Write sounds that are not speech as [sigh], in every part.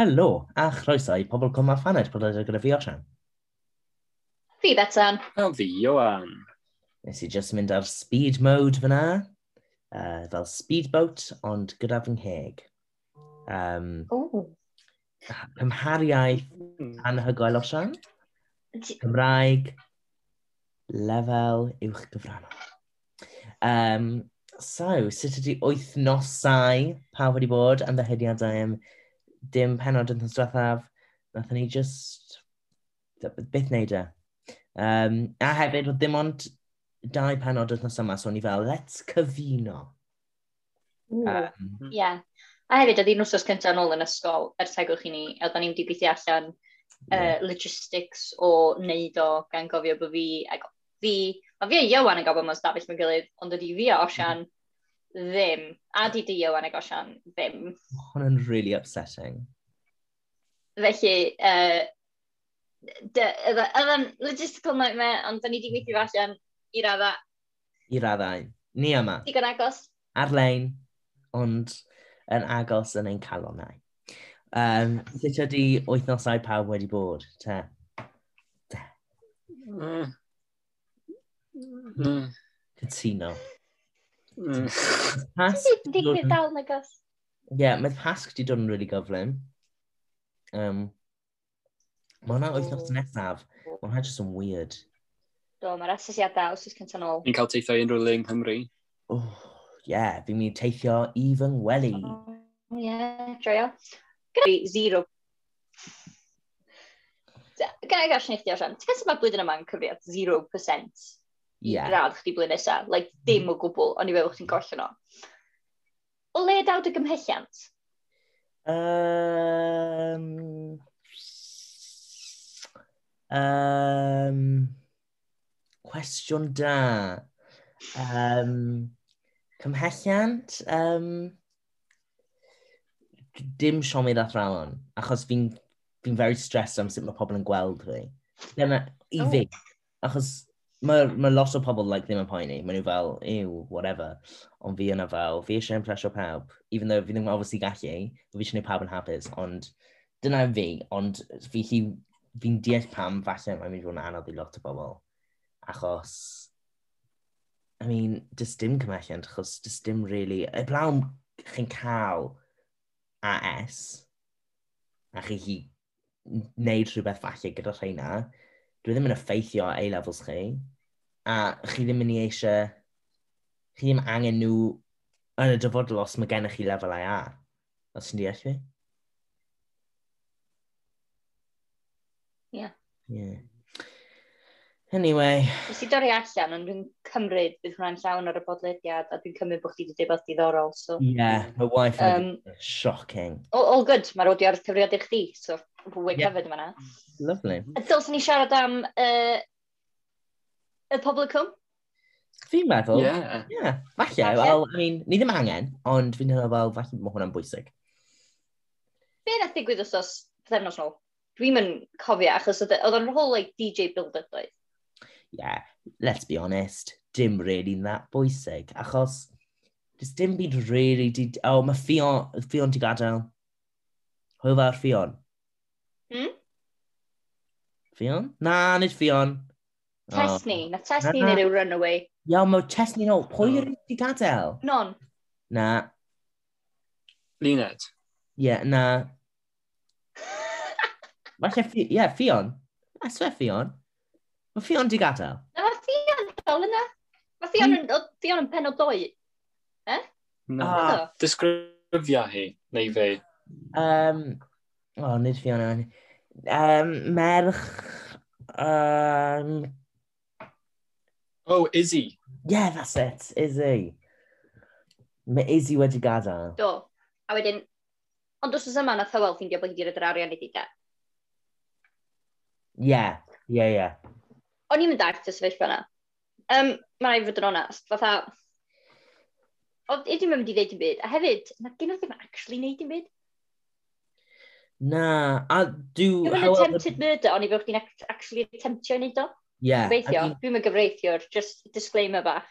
Helo, a chroeso i pobl cwm a phaned bod ydych gyda fi Osian. Fi Betan. A fi Johan. Nes i just mynd ar speed mode fyna, uh, fel speedboat, ond gyda fy ngheg. Um, Ooh. Cymhariaeth hmm. anhygoel Osian. Cymraeg, lefel uwch gyfrannol. Um, so, sut ydy wythnosau pa wedi bod yn ddyhydiadau am dim penod yn ddiwethaf, nath ni just beth neud e. Um, a hefyd, oedd dim ond dau penod wythnos yma, so ni fel, let's cyfuno. Ie. um, yeah. A hefyd, oedd un wrthos cyntaf yn ôl yn ysgol, er tegwch i ni, a oedden ni'n dibythio allan yeah. uh, logistics o wneud o gan gofio bod fi, ac fi, a fi a Iwan yn gofio mewn stafell mewn gilydd, ond ydi fi a Osian, mm ddim. A di di yn y gosian, ddim. Hwn yn really upsetting. Felly, uh, oedd yn logistical nightmare, ond da ni di gweithio allan i radda. I raddau. Ni yma. Digon agos. Ar-lein, ond yn agos yn ein calonau. Um, Sut ydy wythnosau pawb wedi bod, te? te. Mm. Mm. Cytuno. Mm. [laughs] Pasg... Digwydd dal na gos. Ie, yeah, mae Pasg di dod yn really gyflym. Um, mae hwnna wythnos nesaf. Mae hwnna just yn weird. Do, mae'r asesiadau os ys cyntaf nôl. Ni'n cael teithio unrhyw le yng Nghymru. Oh, ie, yeah, fi'n mynd i teithio even welly. Ie, yeah, joio. Gyda fi zero. Gyda i gall neithio sian. Ti'n gwybod mae blwyddyn yma'n cyfriad 0%? yeah. gradd chdi blwyddyn nesaf. Like, dim mhm. o gwbl, ond i feddwl chdi'n gollio nhw. O Le daw dy gymhelliant? Um, um, cwestiwn da. Um, cymhelliant? Um, dim Siomi Rathrawon, achos fi'n fi very stressed am sut mae pobl yn gweld fi. Dyna, i oh. fi. Achos mae ma lot o pobl like, ddim yn poeni. Mae nhw fel, ew, whatever. Ond fi yna fel, fi eisiau impresio pawb. Even though fi ddim obviously gallu, fi eisiau gwneud pawb yn hapus. Ond dyna fi, ond fi hi, fi'n deall pam falle mae'n mynd i fod yn anodd i lot o bobl. Achos, I mean, dys dim cymhelliant, achos dys dim really... Y blawn chi'n cael AS, a chi hi wneud rhywbeth falle gyda rheina, dwi ddim yn effeithio ar A-levels chi, a chi ddim yn eisiau, chi ddim angen nhw yn y dyfodol os mae gennych chi lefel A. Os ti'n deall fi? Ie. Yeah. Yeah. Anyway. Nes i dorri allan, ond dwi'n cymryd bydd hwnna'n llawn ar y bodlediad, a dwi'n cymryd bod chdi wedi dweud diddorol. So. Yeah, my wife um, shocking. All, all good, mae'r odio ar cyfriad i chdi, so fwy yeah. cyfyd yma Lovely. A Dylsyn ni siarad am uh, y publicum? Fi'n meddwl, ie. yeah. Falle, falle. well, I mean, ni ddim angen, ond fi'n meddwl, wel, falle mae hwnna'n bwysig. Be nath ddigwydd os os ddefnos nôl? Dwi'n mynd cofio, achos oedd e, o'n rhol like, DJ build-up oedd yeah, let's be honest, dim really that bwysig. Achos, does dim byd really... Di, oh, mae Fion, Fion di gadael. Hwyl fawr Fion. Hmm? Fion? Na, nid Fion. Chesney. Oh. Na Chesney neu rhyw runaway. Iawn, mae Chesney nôl. Pwy yw'r di gadael? Non. Na. Luned. Ie, yeah, na. [laughs] Falle, ie, yeah, Fion. I swear Fion. Mae Fion di gadael? Na, mae Fion dal yna. Mae Fion hmm. yn, Fion yn penod doi. Eh? Na. Ah. Disgrifio hi, neu fe. Um, o, oh, nid Fion yna. Um, merch... Um... Oh, Izzy. Yeah, that's it, Izzy. Mae Izzy wedi gadael. Do. A wedyn, ond os oes yma nath Hywel ffeindio bod hi wedi rydyn arian i di da. Ie, ie, ie o'n i'n mynd ar y sefyllfa yna. Um, Mae'n rhaid fod yn onest, fatha, oedd i ddim yn mynd i ddeud yn byd, a hefyd, na gen oedd ddim actually neud yn byd. Na, a dw... Dwi'n however... attempted murder, ond i fod chdi'n actually attemptio i neud o. Ie. Yeah, Gweithio, dwi'n mynd gyfreithiwr, just disclaimer bach.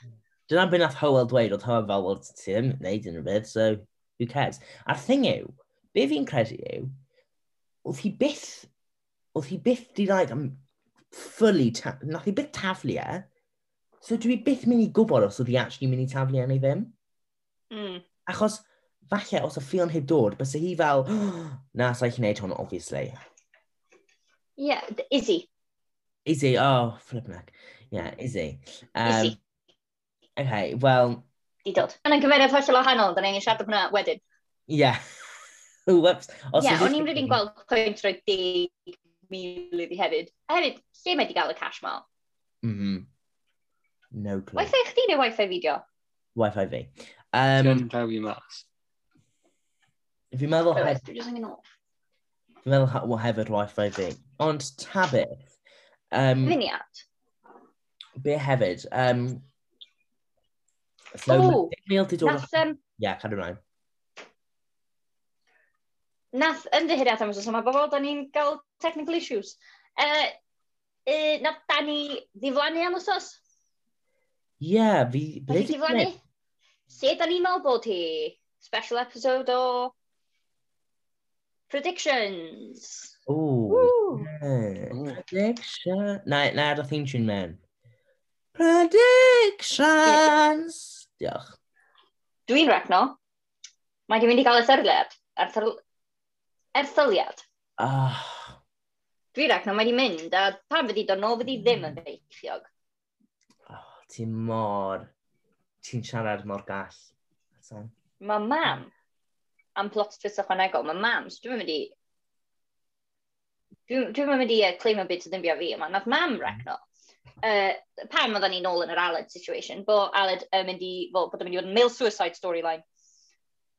Dyna beth nath Howell dweud, oedd Howell fel, oedd ti ddim wneud unrhyw beth, so who cares? A'r thing yw, be fi'n credu yw, oedd hi byth, oedd hi byth di like, fully, nath i byth taflu e, so dwi byth mynd i gwybod os oedd i actually mynd i taflu e neu ddim. Mm. Achos, falle, os y ffion heb dod, bys hi fel, oh, [gasps] na, sa'i chi'n neud hwn, obviously. Yeah, Izzy. Izzy, oh, flip neck. Yeah, Izzy. Um, Izzy. Okay, well... Di dod. Yn yn gyfeiriad hollol wahanol, da ni'n siarad hwnna wedyn. Yeah. [laughs] Whoops. Os yeah, o'n i'n rydyn gweld pwynt roi dig mil iddi hefyd. A hefyd, lle mae di gael y cash mal? Mm -hmm. No clue. Wi-Fi chdi neu Wi-Fi fideo? Wi-Fi fi. Um, Dwi'n draw i mas. Fi'n meddwl... Hef... Fi'n meddwl ha, well, hefyd Wi-Fi fi. Ond Tabith... Um, Finiad. Be hefyd? Um, so, Ooh, mil di dod... Nath, um, yeah, cadw mlaen nath ymddeheiriad am ysos yma bobl, da ni'n cael technical issues. Uh, uh, nath da ni ddiflannu am ysos? Ie, fi... Ble di ddiflannu? Se da ni'n meddwl bod hi? Special episode o... Predictions. Ooh, yeah. Prediction. Na, na, da theme tune mewn. Predictions! Yeah. Diolch. Dwi'n recno. Mae di mynd i gael y thyrled. A'r erthyliad. Ah. Oh. Dwi'n rhaid na mae wedi mynd, a pan fyddi dod nôl fyddi ddim yn mm. feichiog. Oh, ti mor... Ti'n siarad mor gall. Mae mam, am plot twist ychwanegol, mae mam, so dwi'n mynd i... Dwi'n dwi mynd i uh, claim a bit o ddim bia fi, yma. Nath mam mm. regno. Uh, pan oedden ni nôl yn yr Aled situation, bo Aled yn uh, mynd i, fel, bod yn mynd i fod yn male suicide storyline.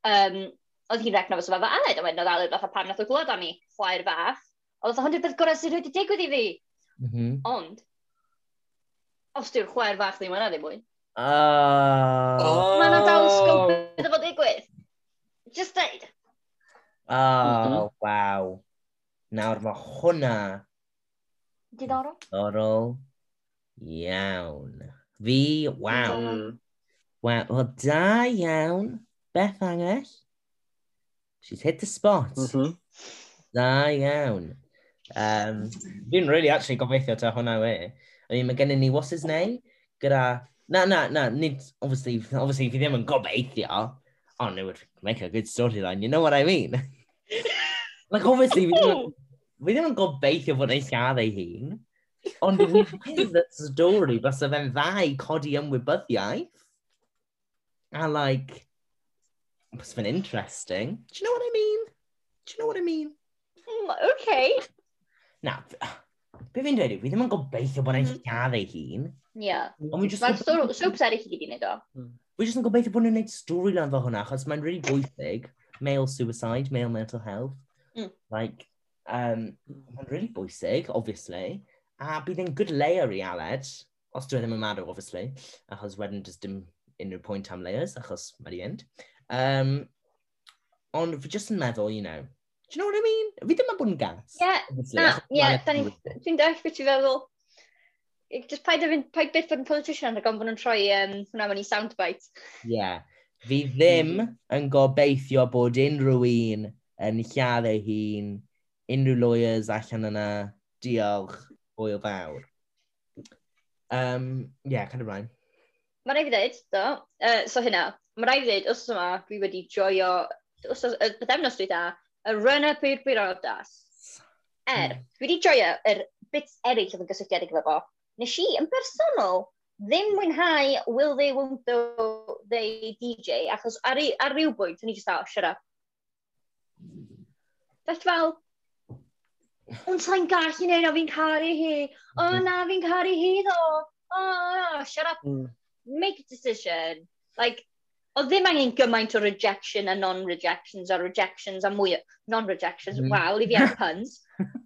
Um, oedd hi'n regno fo sef efo aned, a wedyn oedd Aled fatha pan nath o glod am i, chwaer fach. Oedd hwn yw'r beth gorau sydd wedi digwydd i fi. Mm -hmm. Ond, os di'r chwaer fach ddim yna ddim mwy. Ah. Oh. Mae yna dal scope iddo fod digwydd. Just deud. Oh, mm -hmm. waw. Nawr mae hwnna... Diddorol? Diddorol. Iawn. Fi, waw. Diddorol. Wel, wow, da iawn. Beth angell? She's hit the spot. Mm -hmm. Da iawn. Um, Fi'n really actually gobeithio ta hwnna we. I mean, mae gennym ni what's his name? Gyda... Na, na, na, nid, obviously, obviously, fi ddim yn gobeithio, ond it would make a good storyline, you know what I mean? [laughs] like, obviously, fi ddim, fi ddim yn gobeithio fod ei siarad ei hun, ond fi ddim that story, bys o fe'n dda i codi ymwybyddiaeth, a like, Must have been interesting. Do you know what I mean? Do you know what I mean? Mm, okay. Na, be fi'n dweud yw, fi ddim yn gobeithio bod e'n mm. lladd ei hun. Ie. Mae'r Mae'n soaps ar ei hun i wneud o. Hmm. Fi jyst yn gobeithio bod nhw'n gwneud storyline fel hwnna, achos mae'n really bwysig. Male suicide, male mental health. Mm. Like, um, mae'n really bwysig, obviously. A bydd e'n good layer i Aled, os dwi e ddim yn marw, obviously, achos wedyn just dim unrhyw pwynt am layers, achos mae di end. Um, ond fi jyst yn meddwl, you know, do you know what I mean? Fi ddim yn bod yn gas. Ie, na, ie, dwi'n deall beth i feddwl. Just paid, fynd, paid beth bod yn politician ac ond bod nhw'n troi um, hwnna mewn i soundbite. Ie. Yeah. Fi ddim yn gobeithio bod unrhyw un yn lladd ei hun, unrhyw lawyers allan yna, diolch, hwyl fawr. Um, yeah, kind of rhaid. Mae'n ei ddweud, do, uh, so hynna, Mae rhaid i ddweud, os yma, dwi wedi joio, os y bythefnos dwi da, y run-up i'r briodas. Er, mm. dwi wedi joio yr bits eraill oedd yn gysylltiedig efo fo. Nes i, yn bersonol, ddim mwynhau Will They Won't Do They DJ, achos ar, i, ar ryw bwynt, o'n i just dal, shut up. Felly fel, ond sa'n gallu neud o fi'n caru hi, o hmm. na fi'n caru hi ddo, o, oh, shut up, mm. make a decision. Like, oedd ddim angen gymaint o rejection a non-rejections a rejections a mwy o non-rejections, mm. Wow, li fi ar puns.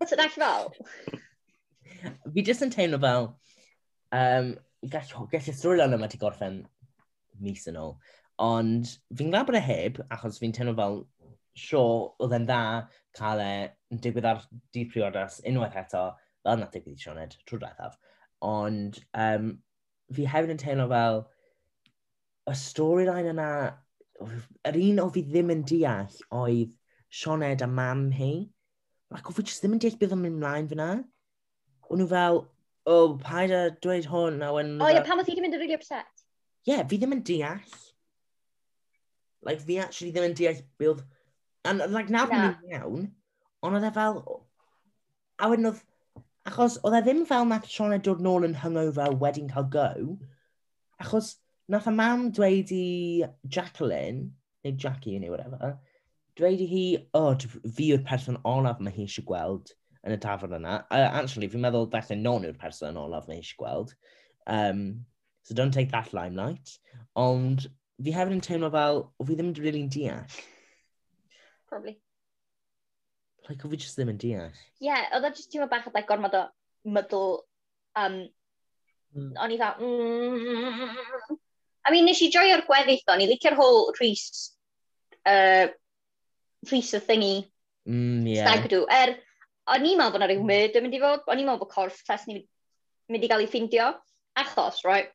so that's fel? [laughs] Fi jyst yn teimlo fel, um, gall, gall y stori lan yma ti gorffen mis yn ôl, ond fi'n glad bod e heb, achos fi'n teimlo fel sio oedd e'n dda cael e yn digwydd ar dydd priodas unwaith eto, fel na digwydd i Sioned, trwy drethaf. Ond um, fi hefyd yn teimlo fel, y storyline yna, yr un o fi ddim yn deall oedd Sioned a mam hi. Ac o fi jyst ddim yn deall beth yn mynd mlaen fyna. O'n nhw fel, o, oh, paid a dweud hwn a wen... O, ie, pan oedd hi wedi mynd yn really upset. Ie, yeah, fi ddim yn deall. Like, fi actually ddim yn deall beth oedd... And, like, na fi'n mynd iawn, ond oedd e fel... A wedyn oedd... Achos, oedd e ddim fel nath Sioned dod nôl yn hungover wedyn cael go. Achos, nath y mam dweud i Jacqueline, neu Jackie neu whatever, dweud i hi, o, oh, fi yw'r person olaf mae hi eisiau gweld yn y tafod yna. Uh, actually, fi'n meddwl bethau non yw'r person olaf mae hi eisiau gweld. Um, so don't take that limelight. Ond fi hefyd yn teimlo fel, o fi ddim yn really deall. Probably. Like, o fi just ddim yn deall. Yeah, oedd e just teimlo bach o like, gormod o mydl um, mm. o'n i fel, mm, I mean, nes i joio'r gweddill o'n i licio'r whole Rhys, uh, Rhys y thingy, mm, yeah. stag do. Er, o'n i'n meddwl bod yna rhyw murder mynd i fod, o'n i'n meddwl bod corff test ni'n mynd i gael ei ffindio, achos, right,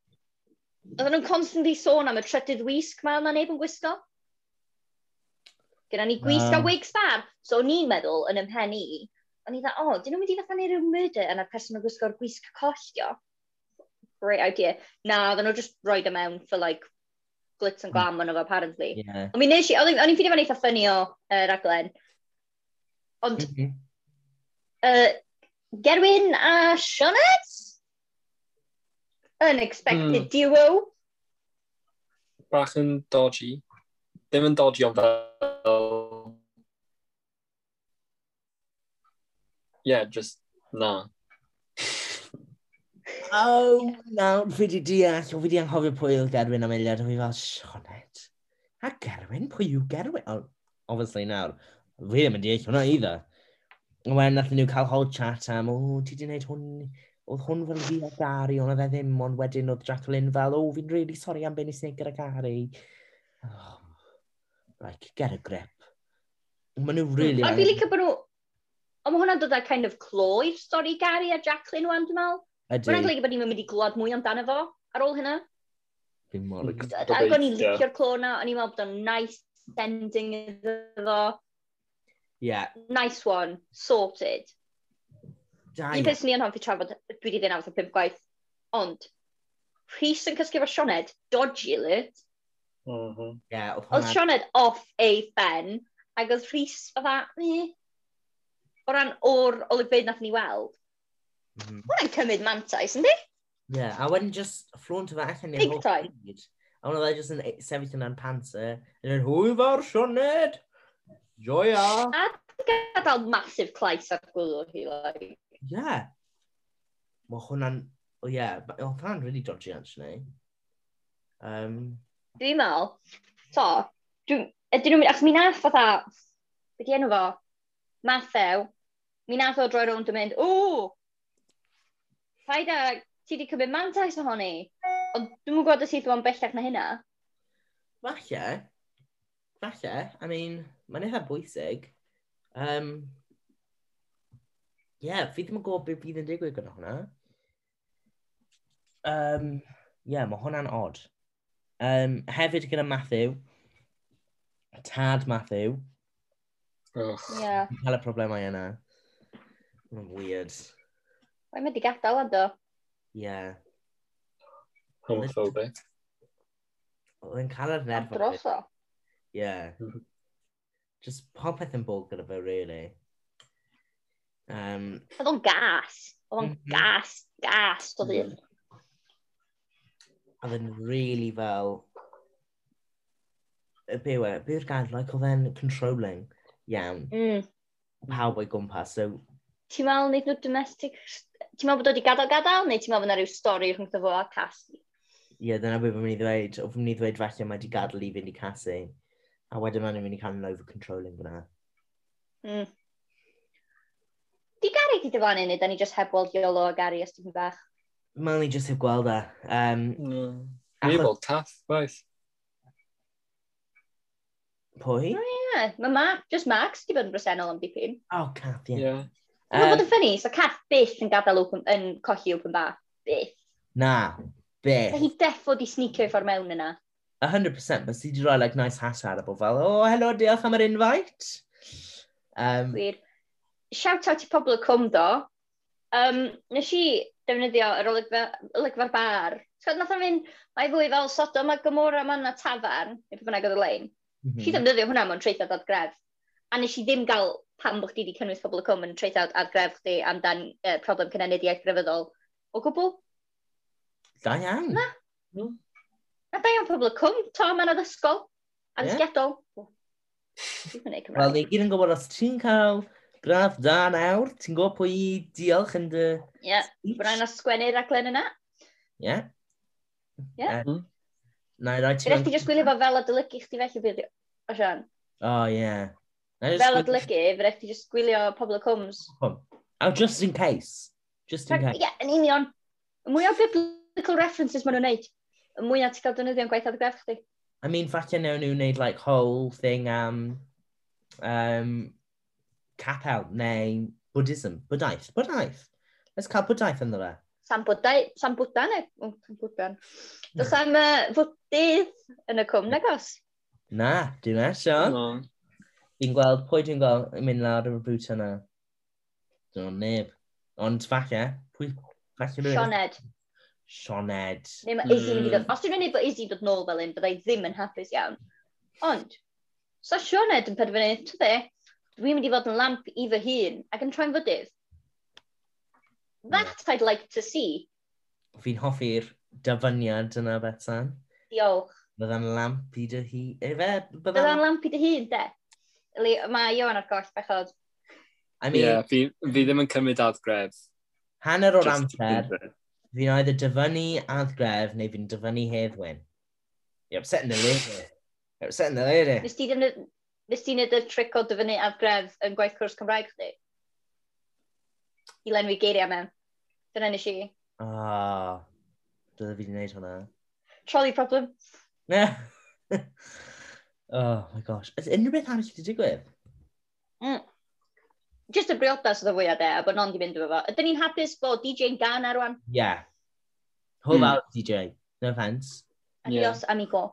oedden nhw'n constantly sôn am y trydydd wisg mae yna neb yn gwisgo. Gyda ni gwisg a ah. um, wig star. So o'n i'n meddwl yn ymhen i, o'n i dda, o, oh, dyn nhw'n mynd i fatha neu rhyw murder yna'r person yn gwisgo'r gwisg collio great idea. Na, oedden nhw just roed y e mewn for like glitz and glam ond mm. apparently. Yeah. I mean, nes i, o'n i'n ffidio fan eitha ffynnu o uh, raglen. Ond, mm -hmm. uh, Gerwyn a Sionet? Unexpected mm. duo. Bach yn dodgy. Ddim yn dodgy ond fel... Yeah, just, na. Oh, nawr, fi di deall, fi di anghofio pwy yw Gerwyn am eiliad, a fi fel, Sionet, a Gerwyn, pwy yw Gerwyn? O, obviously nawr, fi ddim yn deall hwnna iddo. Wen, nath nhw cael whole chat am, o, ti di wneud hwn, oedd hwn fel fi a Gary, ond oedd e ddim, ond wedyn oedd Jacqueline fel, o, fi'n really sorry am beth i sneud gyda Gary. Oh, like, get a grip. Maen nhw really... Ond fi'n licio bod nhw... Ond mae hwnna'n dod â kind of cloi stori Gary a Jacqueline wan, dwi'n meddwl. Ydy. Mae'n golygu bod ni'n mynd i glod mwy amdano fo ar ôl hynna. Fi'n mor hmm. excited. Ac o'n i'n licio'r clo na, o'n i'n meddwl bod o'n nice ending iddo fo. Yeah. Nice one, sorted. Dai. Un peth ni yn hoffi trafod, dwi wedi ddyn awth o pimp gwaith, ond Rhys yn cysgu efo Sioned, dodgy lyd. Mm -hmm. yeah, oedd Sioned off ei ben, ac oedd Rhys fatha, eh, o ran o'r olygfeidd nath ni weld, Mm -hmm. cymryd mantais, yndi? Ie, yeah, a wedyn just fflwnt fe allan i'r holl byd. A wna fe just yn e- sefyll yna'n panser. Yn yn hwy fawr sioned! Joia! A gadael massive clais ar gwylwyr hi, like. Ie. Yeah. Mae hwnna'n... O oh, ie, yeah, oedd hwnna'n really dodgy, actually. Um... Dwi'n meddwl, to, dwi'n... Ydyn nhw'n mynd... Achos mi nath fatha... Beth i enw fo? Matthew, Mi nath o droi rownd yn mynd, o, paid a, ti wedi cymryd mantais ohoni. Ond dwi'n mwyn gwybod os i ddim yn bellach na hynna. Falle. Falle. I mean, mae'n eitha bwysig. Um, yeah, fi ddim yn gwybod beth fydd yn digwydd gyda hwnna. Um, yeah, mae hwnna'n odd. Um, hefyd gyda Matthew, tad Matthew. Ugh. Yeah. Cael y problemau yna. Mae'n weird. Mae'n mynd i gadael ond o. Ie. Homophobic. Oedd yn cael yr nerf. Dros o. Ie. Just popeth yn bod gyda fe, really. Um, Oedd o'n gas. Oedd o'n mhm. gas, gas Oedd ddyn. Mm. Oedd yn really fel... Be we, be yw'r gair, like oedd e'n controlling iawn. Mm. Pawb o'i gwmpas, so... Ti'n meddwl wneud nhw domestic ti'n meddwl bod o wedi gadael-gadael, neu ti'n meddwl bod yna rhyw stori rhwngth o fo a Cassie? Ie, yeah, dyna beth fi'n mynd i ddweud. O, fi'n mynd i ddweud falle mae wedi gadael i fynd i Cassie. A wedyn mae'n mynd i cael yn over-controlling fyna. Mm. Di Gary di dyfan un, da ni jyst heb weld Iolo a Gary os ti'n bach? Mae'n ni jyst heb gweld e. Um, mm. Ni bod taff, baith. Pwy? O oh, ie, yeah. mae ma, just Max di bod yn bresennol am dipyn. Oh, Cath, ie. Yeah. yeah. Um, bod yn ffynnu, so Cath byth yn gadael open, yn colli open bar. Byth. Na, byth. Hi defo di sneaker ffordd mewn yna. 100%, bys ti di roi like, nice hat ar y bod fel, oh, helo, diolch am yr invite. Um, Wir. Shout out i pobl y cwm do. Um, nes i defnyddio yr olygfa'r bar. Sgod, nath o'n mynd, mae fwy fel Sodom a Gomorra ma'n na tafarn, neu pe bynnag oedd y lein. Mm -hmm. Si defnyddio hwnna mewn treithio dod gref. A nes i ddim gael pam bod chdi wedi cynnwys pobl y cwm yn treithawd ar gref chdi amdan uh, problem cynnydd grefyddol o gwbl? Da iawn. Na. Mm. Na da iawn pobl y cwm, Tom yn addysgol, addysgiadol. Yeah. Wel, ni gyd yn gwybod os ti'n cael graf da nawr, ti'n gwybod pwy i diolch yn dy... Ie, yeah. bwna'n sgwennu'r aglen yna. Ie. Yeah. Ie. Mm. Na i roi ti'n... Gwneud ti jyst gwylio fo fel a dylygu chdi felly bydd o Sian. O, ie. Fel odlygu, fydde ti just gwylio pobl y cwms. Oh, just in case. Just in case. Ie, yn union. Y mwy o biblical references maen nhw'n neud, y mwy o ti gael dynyddio'n gwaith gref chdi. I mean, falle newn nhw'n neud like whole thing am um, capel neu Buddhism. Buddhaeth. Buddhaeth. Let's cael Buddhaeth ynddo fe. Sambwdau, Sambwda neu? Sam Sambwdan. Does am uh, fwdydd yn y cwm, nagos? Na, dwi'n e, Sean. Fi'n gweld, pwy dwi'n gweld yn mynd lawr y brwt yna? Dwi'n neb. Ond falle, pwy... Falle rwy'n... Sioned. Sioned. Neu mae hmm. Izzy mynd i ddod... Os dwi'n gwneud bod Izzy dod nôl fel un, byddai ddim yn hapus iawn. Ond, sa so Sioned yn penderfynu, ty dde, dwi'n mynd i fod yn lamp i fy hun ac yn troi'n fydydd. That I'd like to see. Fi'n hoffi'r dyfyniad yna, Bethan. Diolch. Bydda'n lamp i dy hun. E, bydda'n lamp i dy hun, de mae o'n o'r goll bechod. I mean, yeah, fi, fi ddim yn cymryd adgref. Hanner o'r amser, fi'n oedd either dyfynnu adgref neu fi'n dyfynnu heddwyn. You're upsetting the lady. You're upsetting the lady. Nes ti ddim... Nes ti'n edrych trick o dyfynnu adgref yn gwaith cwrs Cymraeg chdi? I lenwi geiriau mewn. Dyna nes i. Ah, oh, dyle fi wedi gwneud hwnna. Trolley problem. [laughs] Oh my gosh. Ys unrhyw beth arall wedi digwydd? Mm. Just y briodas oedd y fwyaf de, a bod non di mynd efo fo. Ydyn ni'n hapus bod DJ'n gan ar rwan? Yeah. Hold mm. out, DJ. No offence. Adios, yeah. amigo.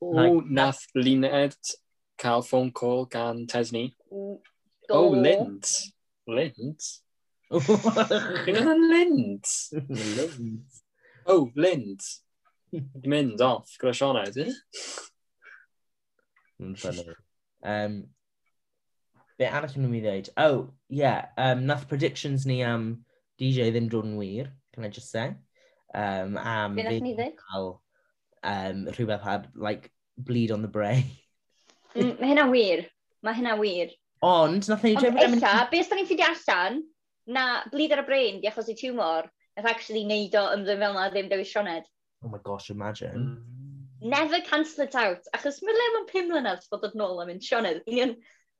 O, like, nath Lined cael phone call gan Tesni. Go. Oh, Lind. Lind? [laughs] Chi'n gwneud Lind? Lind. Oh, Lind. Mynd off, gyda Siona, ydy? Yn ffynnu. Um, be arall yn nhw'n i ddweud? Oh, yeah, um, nath predictions ni am DJ ddim dod yn wir, can I just say? Um, am Be nath ni ddeud? Um, rhywbeth had, like, bleed on the brain. mm, mae hynna wir. Mae hynna wir. Ond, nath ni... Ond eitha, be os ni'n ffidi allan, na bleed ar y brain di achos i tiwmor, nath actually neud o ymddwyn fel na ddim dewis Sioned. Oh my gosh, imagine. Mm never cancel it out. Achos mae'n le mae'n pum mlynedd bod dod nôl am mynd Sioned. Union,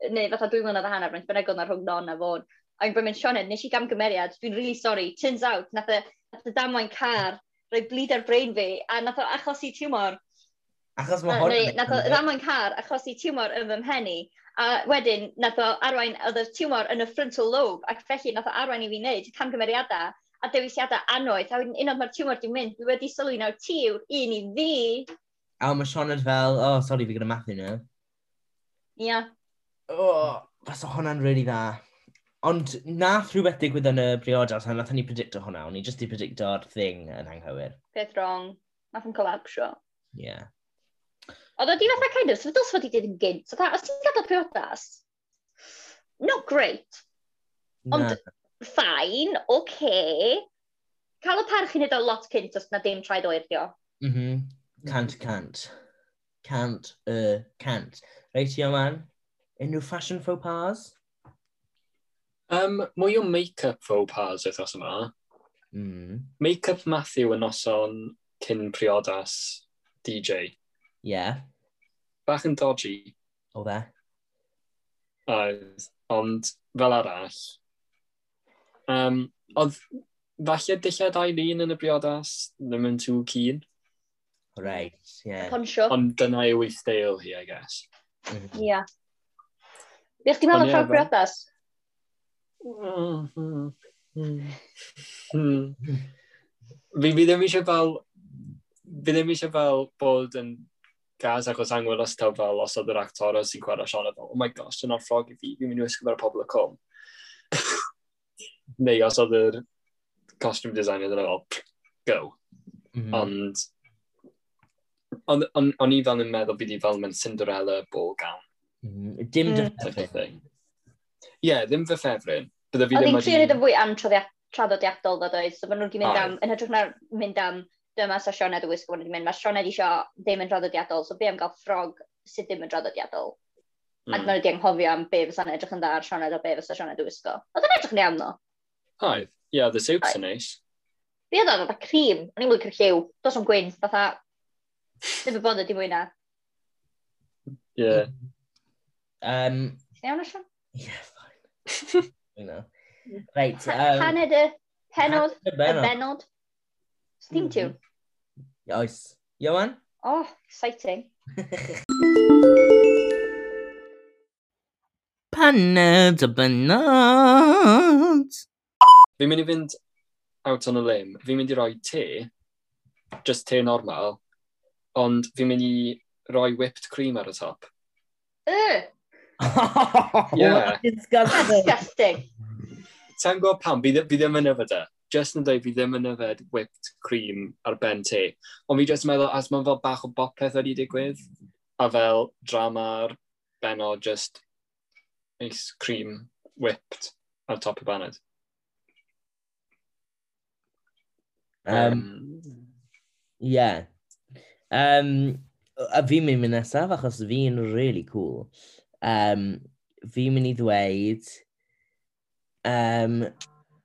neu fatha dwy mlynedd a hanner, mae'n benegol na rhwng non a fod. A i'n mynd Sioned, nes i gamgymeriad, dwi'n really sorry, turns out, nath y, nath y damwain car, roi blid ar brain fi, a nath o achos i tiwmor. Achos mae hwn... Nath o ddamwain car achos i tiwmor yn fy mhenni, a wedyn nath o arwain, oedd y tiwmor yn y frontal lobe, ac felly nath o arwain i fi wneud camgymeriadau a dewisiadau anoedd, a wedyn unwaith mae'r tiwmor di mynd, dwi wedi sylwi nawr ti yw'r un i fi, A mae Sioned fel, oh, sorry, fi gyda Matthew nhw. Ie. Yeah. Oh, fas o hwnna'n really dda. Ond nath rhywbeth digwydd yn y briodas, a nath ni predicto hwnna, o'n i just i predicto'r thing yn anghywir. Peth wrong. Nath yn collapsio. Ie. Yeah. Oedd o di fatha kind of, sef dos fod i ddeud yn gynt. So, os ti'n gadael priodas, not great. Ond, ffain, oce. Okay. Cael y parch i wneud o lot cynt os na dim traed oerdio. Mhm. Mm Cant, cant. Cant, y, uh, cant. Reitio man, unrhyw fashion faux pas? Um, mwy o make-up faux pas wythnos yma. Mm. Make-up Matthew yn noson cyn priodas DJ. Yeah. Bach yn dodgy. O dde. Oedd, ond fel arall. Um, oedd falle dillad Eileen yn y briodas ddim yn tŵ cyn. Right, yeah. Poncho. Ond dyna yw ei steil hi, I guess. Mm-hmm. Ia. Yeah. Bych ti'n meddwl y ffordd briodas? Fi ddim eisiau fel... Fi ddim eisiau fel bod yn gas achos os taw fel os oedd yr actor sy'n chwarae Sean fel, oh my gosh, dyna'r ffrog i fi, fi'n mynd i wisgo fel pobl y cwm. [laughs] Neu os oedd yr costume designer dyna fel, go. Mm -hmm. Ond o'n, on, i fel yn meddwl bydd i fel mewn Cinderella ball gown. Mm, dim mm. dyffryn. Ie, yeah, ddim fy ffefryn. Bydda fi ddim. Oedd hi'n trio neud yn fwy am traddodiadol ddod doedd, so maen nhw'n mynd am, yn hytrach na mynd am dyma sa Sioned y wisg o'n mynd, mae Sioned isio ddim yn traddodiadol, so be am gael ffrog sydd ddim yn traddodiadol. Mm. A dyna wedi anghofio am be fysa'n edrych yn dda ar Sioned o be fysa Sioned y wisgo. Oedd yn edrych yn iawn no? Oedd, ie, the soups yn neis. Fi oedd oedd oedd cream, o'n i'n mwy cyrchiw, dos o'n gwyn, fatha Dwi'n fy bod ydi mwy na. Ie. Um, Iawn allan? Ie, ffain. Mwy na. Reit. Um, Haned y penod, y benod. Steam mm-hmm. tune. Oes. Iowan? Oh, exciting. [laughs] Paned y benod. Fi'n mynd i fynd out on a limb. Fi'n mynd i roi te, just te normal, ond fi'n mynd i roi whipped cream ar y top. Ugh! [laughs] yeah. disgusting. disgusting. Ta'n gwybod pam, fi, fi ddim yn yfed e. Just yn dweud, fi ddim yn yfed whipped cream ar ben te. Ond fi just yn meddwl, as mae'n fel bach o bopeth wedi digwydd, a fel drama'r benod just ice cream whipped ar top y baned. Um, yeah, Um, a fi'n mynd mynd nesaf achos fi'n really cool. Um, fi'n mynd i ddweud um,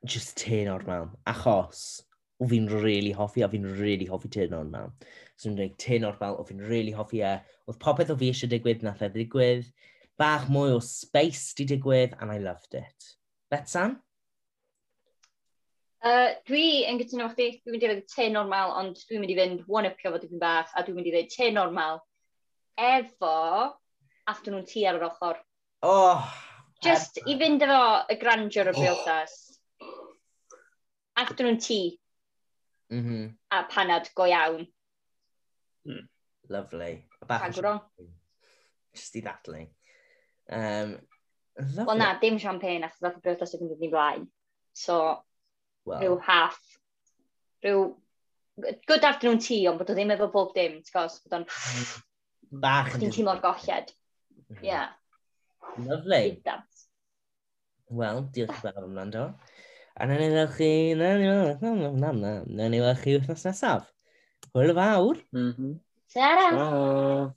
just tyn man. Achos o fi'n really hoffi e, a fi'n really hoffi tyn man. So fi'n dweud tyn o'r o fi'n really hoffi e. Oedd popeth o fi eisiau digwydd nath e ddigwydd. Bach mwy o space di digwydd and I loved it. Bet Sam? Uh, dwi yn gytuno efo chdi, dwi'n mynd i fynd te normal, ond dwi'n mynd i fynd one-upio fo dwi'n bach, a dwi'n mynd i ddweud te normal efo afternoon tea ar yr ochr. Oh, Just i fynd efo y grandeur y oh. briodas. Oh. Afternoon tea. Mm -hmm. A panad go iawn. Mm. Lovely. Bach Agro. Just i ddatlu. Um, lovely. Wel na, dim champagne achos ddath o briodas i fynd yn ei blaen. So, well. Rhyw half. Rhyw... Good afternoon tea, ond bod o ddim efo bob dim, ti'n gos, bod o'n... Bach. Ti'n teimlo'r golled. Mhm. Ie. Yeah. Lovely. Wel, diolch ah. yn fawr am wrando. A na ni weld chi... Na ni weld chi... Na ni weld. Na ni weld chi wythnos nesaf. Hwyl fawr. Mm -hmm. Ta-ra! Ta-ra!